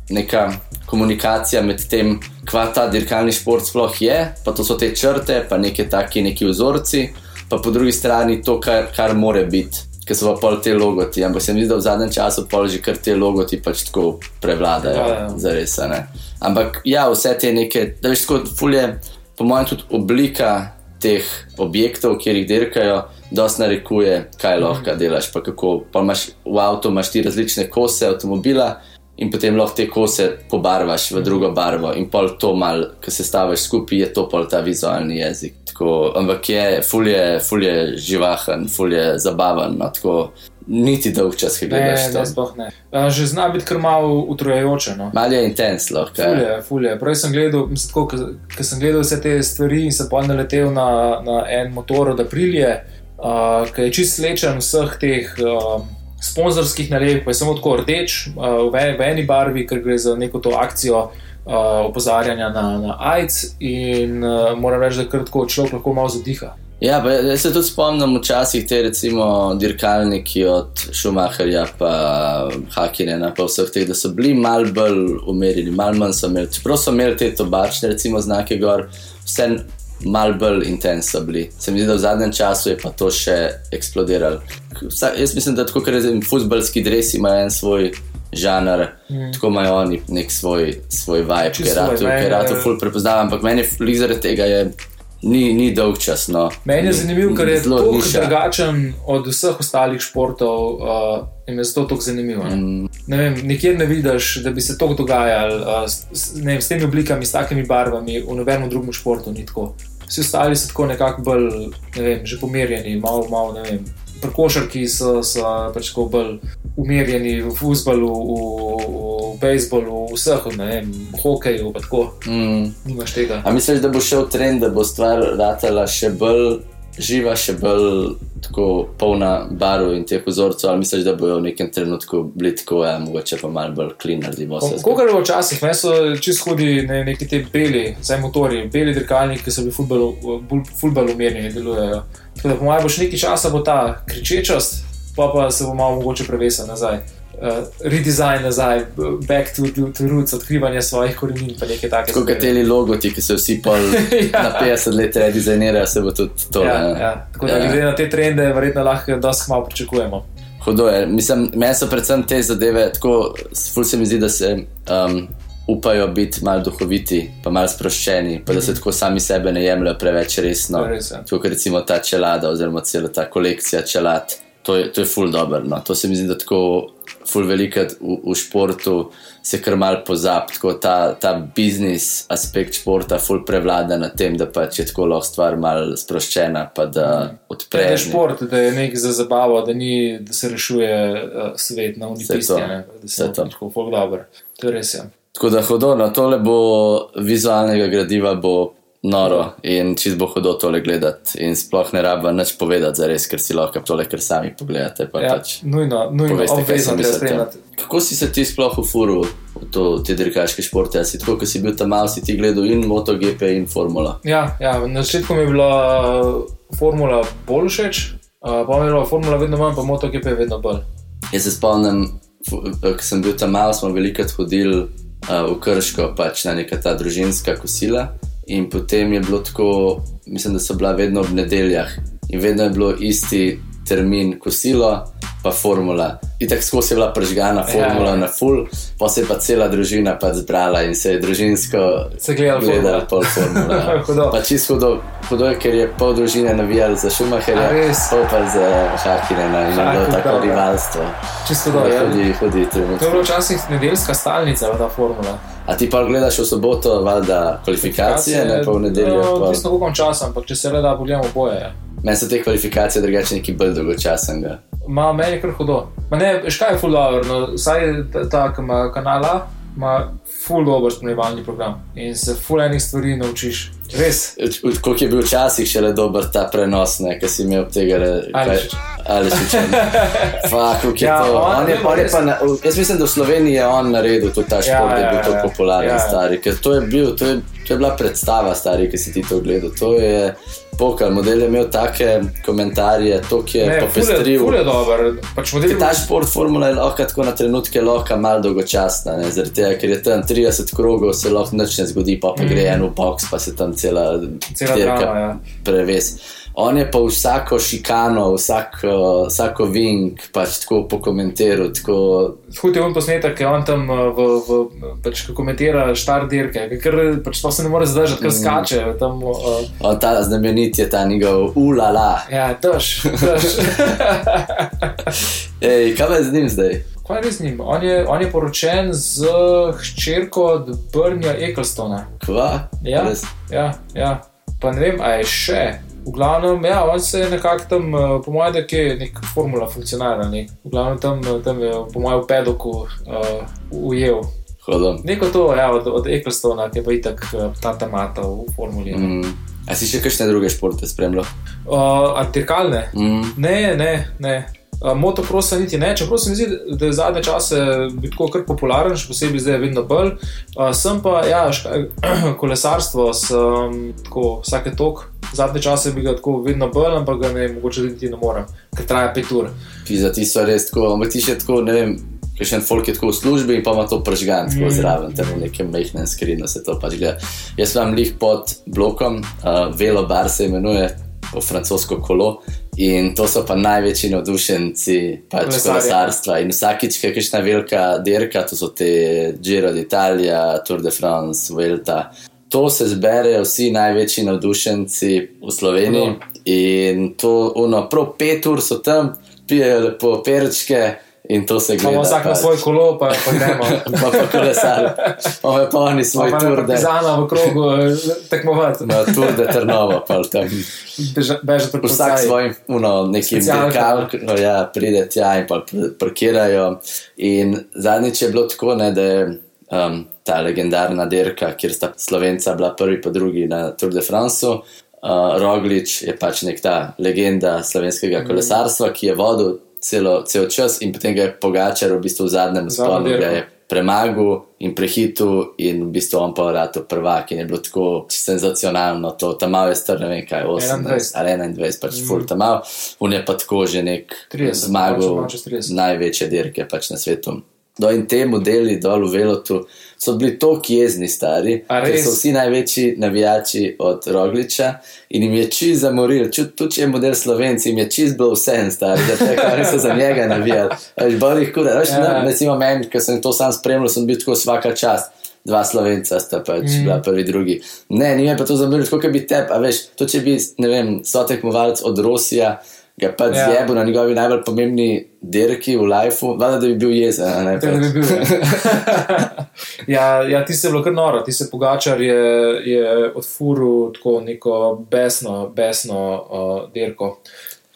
neka komunikacija med tem, kva ta dirkalni šport sploh je, pa to so te črte, pa neke taki neki vzorci, pa po drugi strani to, kar, kar more biti. Ker so pa pol te logoti, ampak se mi zdi, da v zadnjem času pol že kar te logoti pač tako prevladajo, Ja, ja. zares. a ne. Ampak ja, vse te neke, da veš, tako fulje, po mojem, tudi oblika teh objektov, kjer jih dirkajo, dosti narekuje, kaj lahko delaš. Pa kako, pa imaš v avtu imaš ti različne kose avtomobila. In potem lahko te kose pobarvaš v drugo barvo, in pol to mal, ki se staviš skupaj, je to pol ta vizualni jezik. Tako, ampak je, ful je, ful je živahen, ful je zabaven, no, tako niti dolg čas, ki Ne, gledaš ne, to. sploh ne. A, Že zna biti kar malo utrujajoče. No. Mal je intens, lahko. je. Fulje, fulje. Prej sem gledal, ko sem gledal vse te stvari in se pa naletel na, na en motor od Aprilije, uh, ki je čist slečen vseh teh uh, sponzorskih nalepk, pa je samo tako rdeč uh, v, v eni barvi, ker gre za neko to akcijo. Uh, opozarjanja na, na AIDS, in uh, moram reči, da kar tako človek lahko malo zadiha. Ja, pa jaz se tudi spomnim včasih te recimo dirkalniki od Schumacherja, pa Hakinena, pa vseh teh, da so bili mal bolj umerjeni, mal manj so imeli. Čeprav so imeli te tobačne recimo znake gor, vse mal bolj intenzivno so bili. Se mi zdi, da v zadnjem času je pa to še eksplodiralo. Vsa, jaz mislim, da tako, ker futbalski dresi imajo en svoj. Žanr, mm. tako imajo oni nek svoj, svoj vibe, ki je rado, ki je rado je- ful prepoznaven, ampak meni je zaradi tega je, ni, ni dolg čas. No. Meni je zanimivo, ker je Zelo drugačen od vseh ostalih športov uh, in je zato tako zanimivo. Mm. Ne vem, nikjer ne vidiš, da bi se to dogajalo uh, s, ne vem, s temi oblikami, s takimi barvami, v nobenem drugem športu ni tako. Vsi ostali so tako nekako bolj, ne vem, že pomerjeni, malo, malo ne vem. Pri košarki so, so pač tako bolj umirjeni, v futbalu, v, v bejzbolu, v vseh, ne vem, v hokeju, pa tako, Mm. nimaš tega. A misliš, da bo šel trend, da bo stvar ratala še bolj živa, še bolj tako polna barv in teh vzorcev, ali misliš, da bojo v nekem trenutku bili tako, ja, mogoče pa malo bolj clean naredi vse. Kako je včasih, meni so čist hudi ne, neki ti beli, zdaj motori, beli dirkalniki, ki so bili fulbalo umirjeni, delujejo. Tako da po mojem bo še nekaj časa bo ta kričečost, pa pa se bo malo mogoče prevesel nazaj. Uh, redesign nazaj, back to, to, to roots, odkrivanje svojih korenin, pa nekaj takega. Kot te logoti, ki se vsi pol Ja. na 50 let redizajnirajo, se bo tudi to. Ja, ne. ja. Tako da Ja. glede na te trende, verjetno lahko dosti malo pričakujemo. Hudo je. Mislim, meni so predvsem te zadeve, tako ful se mi zdi, da se um, upajo biti malo duhoviti, pa malo sproščeni, pa da se tako sami sebe ne jemljajo preveč resno. Res, ja. Tako kot recimo ta čelada, oziroma cela ta kolekcija čelad. To je, to je ful dobro. No. To se mi zdi, da tako ful velikrat v, v športu se kar mal pozab. Tako ta, ta biznis aspekt športa ful prevlada na tem, da pač je tako lahko stvar mal sproščena, pa da odpre. Da je šport, da je nek za zabavo, da, ni, da se rešuje uh, svet na unipistje, da se to. tako folk dobro. To je res. Ja. Tako da hodo, no, tole bo vizualnega gradiva, bo noro in čist bo hodo tole gledati. In sploh ne rabva nič povedati za res, ker si lahko tole, ker sami pogledate. Pa Ja, pač nujno, nujno poveste, kaj obvezno treba mislite. spremljati. Kako si se ti sploh ufuril v to, te dirkaške športe? A Si tako, ko si bil tam mal, si ti gledal in MotoGP in Formula. Ja, ja, na začetku mi je bila uh, formula bolj všeč, uh, pa mi je bila formula vedno manj, pa MotoGP vedno bolj. Jaz se spomnim, fu- ko sem bil tam mal, smo velikrat hodili uh, v Krško, pač na neka ta družinska kosila. In potem je bilo tako, mislim, da so bila vedno ob nedeljah. In vedno je bilo isti termin kosilo, pa formula. In tako skozi je bila prežgana formula Ja, ja. na full, pa se je pa cela družina pač zbrala in se je družinsko Se gledala Formula. pol formula. ja. Hudo. pa čisto hudo, hudo je, ker je pol družine navijali za Schumacherja, pol pa za Hakinena in je bilo tako rivalstvo. Čisto dobro. Ja. Hudi, hudi, To je bila včasih nedeljska stalnica, ta formula. A ti pa gledaš v soboto, valjda kvalifikacije, ne pa v nedeljo. No, pol. Odvisno koliko imam časa, ampak če se le da, pogledamo boje. Ja. Meni so te kvalifikacije drugače neki bolj dolgočasnega. Ma, meni kar hudo. Ma ne, veš kaj je full dobro, no, saj ta, ta ima kanala, ima full dober spremljevalni program in se full enih stvari naučiš. Res. Koliko je bil včasih še le dober ta prenos, ki si imel tega, Ališič. ali še če. Fak, je Ja, to. on On je, on je pa na, jaz mislim, da v Sloveniji je on naredil tudi ta šport, da je ja, bil ja, tako ja. popularen, Ja, ja. stari. Ker to je, bil, to, je, to je bila predstava, stari, ki si ti to gledal. To je pokal, model je imel take komentarje, to je Ne, ful je, popestril. ful je. Pač model ta šport, formula je lahko tako na trenutke lahko malo dolgočasna, ne, zaradi tega, ker je tam 30 krogov, se lahko nič ne zgodi, pa, pa gre en v box, pa se tam cela, Mhm. Cela drama, ja. preves. On je pa vsako šikano, vsako, vsako vink pač tako pokomentiral, tako Hud je on posnetek, ki on tam uh, v, v, pač, ko komentira štart dirke, ker pač sploh se ne more zdržati, ker skače. Tam, uh, O, ta znamenit je ta njegov ulala. ja, drž, drž. Ej, kaj pa je z njim zdaj? Kaj je z njim? On je, on je poročen z hčerko od Brnja Ecclestona. Kva? Ja, Res? ja, ja. Pa ne vem, a je še. V glavnem, ja, on se je nekako tam, eh, po mojem, da je nek formula funkcionalna. Ne? V glavnem tam, eh, tam je, po mojem, v pedoku uh, ujel. Hodom. Neko to, ja, od, od Ecclestona, ki je pa itak ta tamata v formuli. Mm. Mm. A si še kakšne druge športe spremljal? Uh, Antirkalne? Mm. Ne, ne, ne. Uh, motocrossa niti ne, čeprav se mi zdi, da je zadnje čase tako kar popularen, še posebej zdaj vedno bolj. Uh, sem pa, ja, škaj, kolesarstvo, sem tako vsake tok, zadnje čase bi ga tako vedno bolj, ampak ga ne, mogoče niti ne morem, ker traja pet ur. Pisa, ti so res tako, ampak ti še tako, ne vem, kakšen folk je tako v službi in pa ima to pržgan tako Mm. zraven, tam v nekem majhnem skrinu se to pač gleda. Jaz sem lih pod blokom, uh, Velo Bar se imenuje, po francosko kolo. In to so pa največji navdušenci pač kolesarstva. In vsakič, ki je kakšna velika dirka, to so te Giro d'Italia, Tour de France, Vuelta. To se zberejo vsi največji navdušenci v Sloveniji in to, ono, prav pet ur so tam, pijejo lepo perčke in to se gleda. Imamo vsak na pač. svoj kolo, pa, pa gremo. Pa pa kolesar, pa pa oni svoj Pa tur, da partizana v krogu eh, tekmovati. na tur de Trnovo, pa tam. Beža- Bežati pred Vsak policaj. svojim, no, nekim Specialka. dirkalom, ja, pride tja in pa parkirajo. In zadnjič je bilo tako, ne, da je um, ta legendarna dirka, kjer sta Slovenca bila prvi, pa drugi na Tour de France. Uh, Roglič je pač nek ta legenda slovenskega Mhm. kolesarstva, ki je vodil celo, cel čas in potem ga je Pogačar v bistvu v zadnjem je premagal in prehitil, in v bistvu on pa vratu prvak. In je bilo tako senzacionalno, to tam malo je star, ne vem kaj, 18 21. ali 21, pač mm. full tam malo, on je pa tako že nek 30, zmagal malo čez 30. največje dirke pač na svetu. No in te modeli dol v Velotu so bili tako jezni stari, ker so vsi največji navijači od Rogliča in jim je čist zamoril, tudi če je model Slovenci, jim je čist bil vse en stari, da te kar so za njega navijali. Veš, bolj kura, veš, Ja. ja. recimo meni, ker sem to sam spremljal, sem bil tako vsaka čast. Dva slovenca sta pač mm. bila prvi, drugi. Ne, ni me pa to zamrl, kot bi te, a veš, to če bi, ne vem, so tekmovalec od Rosija, ga pač Ja. zjebil na njegovi najbolj pomembni dirki v lifeu, valjda, da bi bil jezen. Ne, ne bi bil. ja, ja, ti se je bilo kar noro, ti se pogačar je, je odfuril tako neko besno, besno uh, dirko.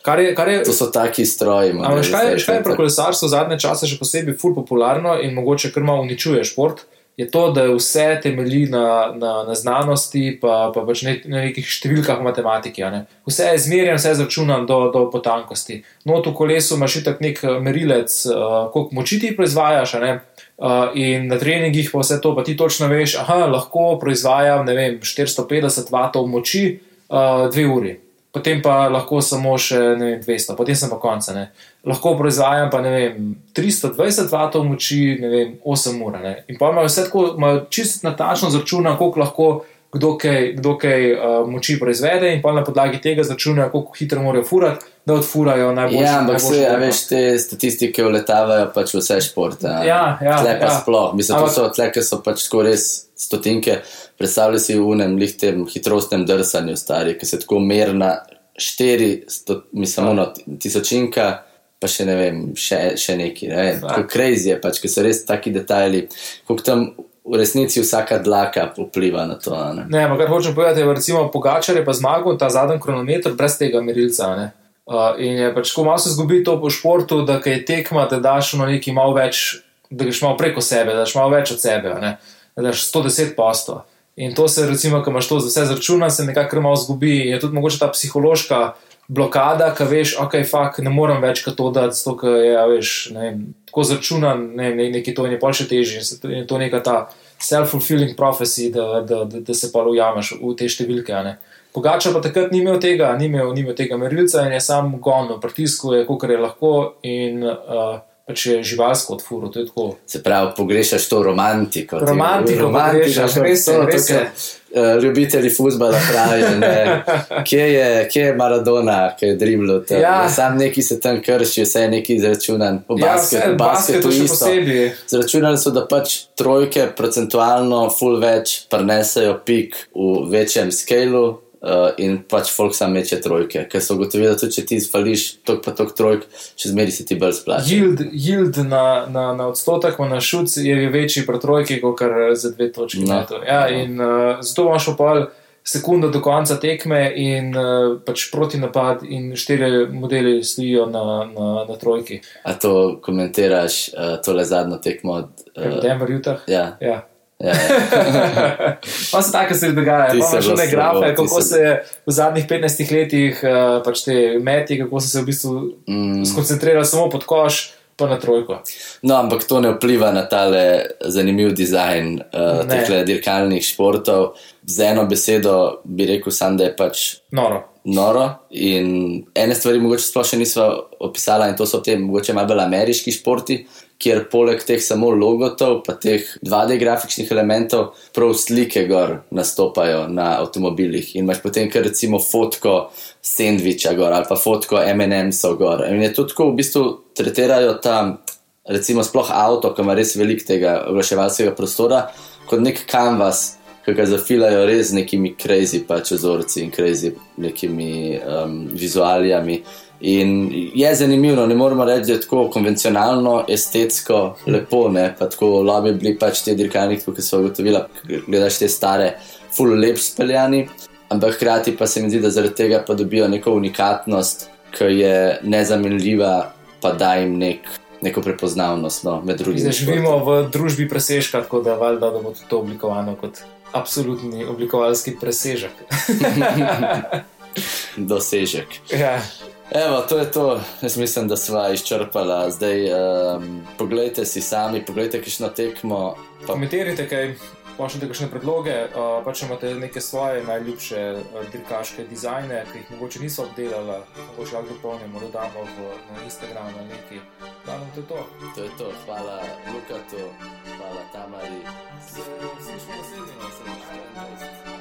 Kar je, kar je, To so taki stroji. Ampak modeli, veš kaj, zdaj, veš, kaj je pri kolesarstvu zadnje čase še posebej ful popularno in mogoče kar malo uničuje šport, je to, da vse temelji na, na, na znanosti, pa, pa pač ne, na nekih številkah a ne. Vse je izmerjeno, vse je zračunano do, do potankosti. Not v kolesu imaš itak nek eh, merilec, uh, koliko moči ti proizvajaš. Uh, in na treningih pa vse to, pa ti točno veš, da lahko proizvajam vem, 450 vatov moči uh, dve uri potem pa lahko samo še vem, 200, potem sem pa konca. Ne. Lahko proizvajam pa vem, 320 vatov moči, ne vem, 8 ur. Ne. In pa imajo vse tako, imajo čisto natačno zračuna, koliko lahko kdo kaj, kdo kaj uh, moči proizvede, in pa na podlagi tega zračunajo, koliko hitro morajo furati, da odfurajo najboljše. Ja, ampak se, a dirko. veš, te statistike uletavajo pač vse športe. Ja, ja, Tle pa ja. sploh. Mislim, to so tle, ki so pač res stotinke. Predstavljaj si v unem lihtem hitrostnem drsanju, stari, ki se tako merna štiri, sto, mislim, ono, tisočinka. Pa še ne vem, še, še neki. Ne vem, tako crazy je pač, ker so res taki detajli, koliko tam v resnici vsaka dlaka vpliva na to. Ne? Ne, kar hočem povedati, je recimo Pogačar je pa zmagal ta zadnji kronometer brez tega merilca. Ne? Uh, in je pač tako malo se zgubi to po športu, da kaj je tekma, da daš na neki malo več, da greš malo preko sebe, da daš malo več od sebe, ne? da daš 110 posto. In to se, recimo, ko imaš to vse zračuna, se nekako kar malo zgubi. Je tudi mogoče ta psihološka blokada, ki veš, ok, fakt, ne morem več kot to dati, zato ker je, a veš, ne vem, tako zračunan, ne ne- neki to je pa še težje. In to- je to neka ta self-fulfilling prophecy, da, da, da, da se pa ujameš v te številke. Pogača pa takrat ni imel tega, ni imel, ni imel tega merilca in je sam gonil, pritisku je, kot je lahko. In uh, pač je živalsko od furu, to je tako. Se pravi, pogrešaš to romantiko. ti- Romantiko to- res je, res je. eh, Ljubitelji futbola pravijo, ne. kje je, kje je Maradona, ki je dribblo tam. Ja. Ja. Sam neki se tam krši, vse je neki izračunan. V Ja, basket, basketu basketu še isto. posebej. Zračunali so, da pač trojke procentualno ful več prenesejo pik v večjem skalu. Uh, in pač folk sam meče trojke, ker so ugotovili, da tudi če ti zvališ tok pa tok trojk, še zmeri se ti bolj splača. Yield, yield na, na, na odstotek, na šuc je večji pri trojki, kot kar za dve točki. No. No. Ja, in uh, zato imaš pa pol sekundo do konca tekme in uh, pač proti napad, in štiri modeli stojijo na, na, na trojki. A to komentiraš, uh, tole zadnjo tekmo od. Uh, Denver, Utah. ja, Ja. Ja. Pa se tako se dogaja, Ti pa imaš bolj grafe, kako se- je v zadnjih 15 letih uh, pač te meti, kako so se v bistvu mm. skoncentrirali samo pod koš, pa na trojko. No, ampak to ne vpliva na tale zanimiv dizajn uh, Ne. teh dirkalnih športov. Z eno besedo bi rekel, sam, da je pač Noro. noro. In ene stvari, mogoče sploh še nismo opisali, in to so te mogoče malo bolj ameriški športi, kjer poleg teh samo logotov, pa teh 2D grafičnih elementov, prav slike gor nastopajo na avtomobilih. In imaš potem kar recimo fotko sendviča gor ali pa fotko MM-sov gor. In je to tako v bistvu tretirajo ta. Recimo, sploh avto, ki ima res veliko tega oglaševalskega prostora, kot nek kanvas, ki ga zafilajo res z nekimi crazy pač ozorci in crazy nekimi um, vizualijami. In je zanimivo, ne moremo reči, da je tako konvencionalno, estetsko, lepo, ne pa tako lobi bili pač te dirkalniki, ki so ugotovili, gledaš te stare, full lep speljani, ampak hkrati pa se mi zdi, da zaradi tega pa dobijo neko unikatnost, ki je nezamenljiva, pa da jim nek, neko prepoznavnost no, med drugimi. Zdaj živimo v družbi presežka, tako da valjda, da bo to oblikovano kot absolutni oblikovalski presežek. Dosežek. ja. Evo, to je to. Jaz mislim, da sva izčrpala. Zdaj, um, poglejte si sami, poglejte, kakšno tekmo. Pa, Komentirajte, kaj pošljete kakšne predloge, uh, pa če imate neke svoje najljubše uh, dirkaške dizajne, ki jih mogoče niso obdelali, mogoče lahko dopolnimo, dodamo v, na Instagram ali neki. Da nam to je to. to je to. Hvala Lukatu, hvala Tamari. Slišimo naslednjič. Naslednjič.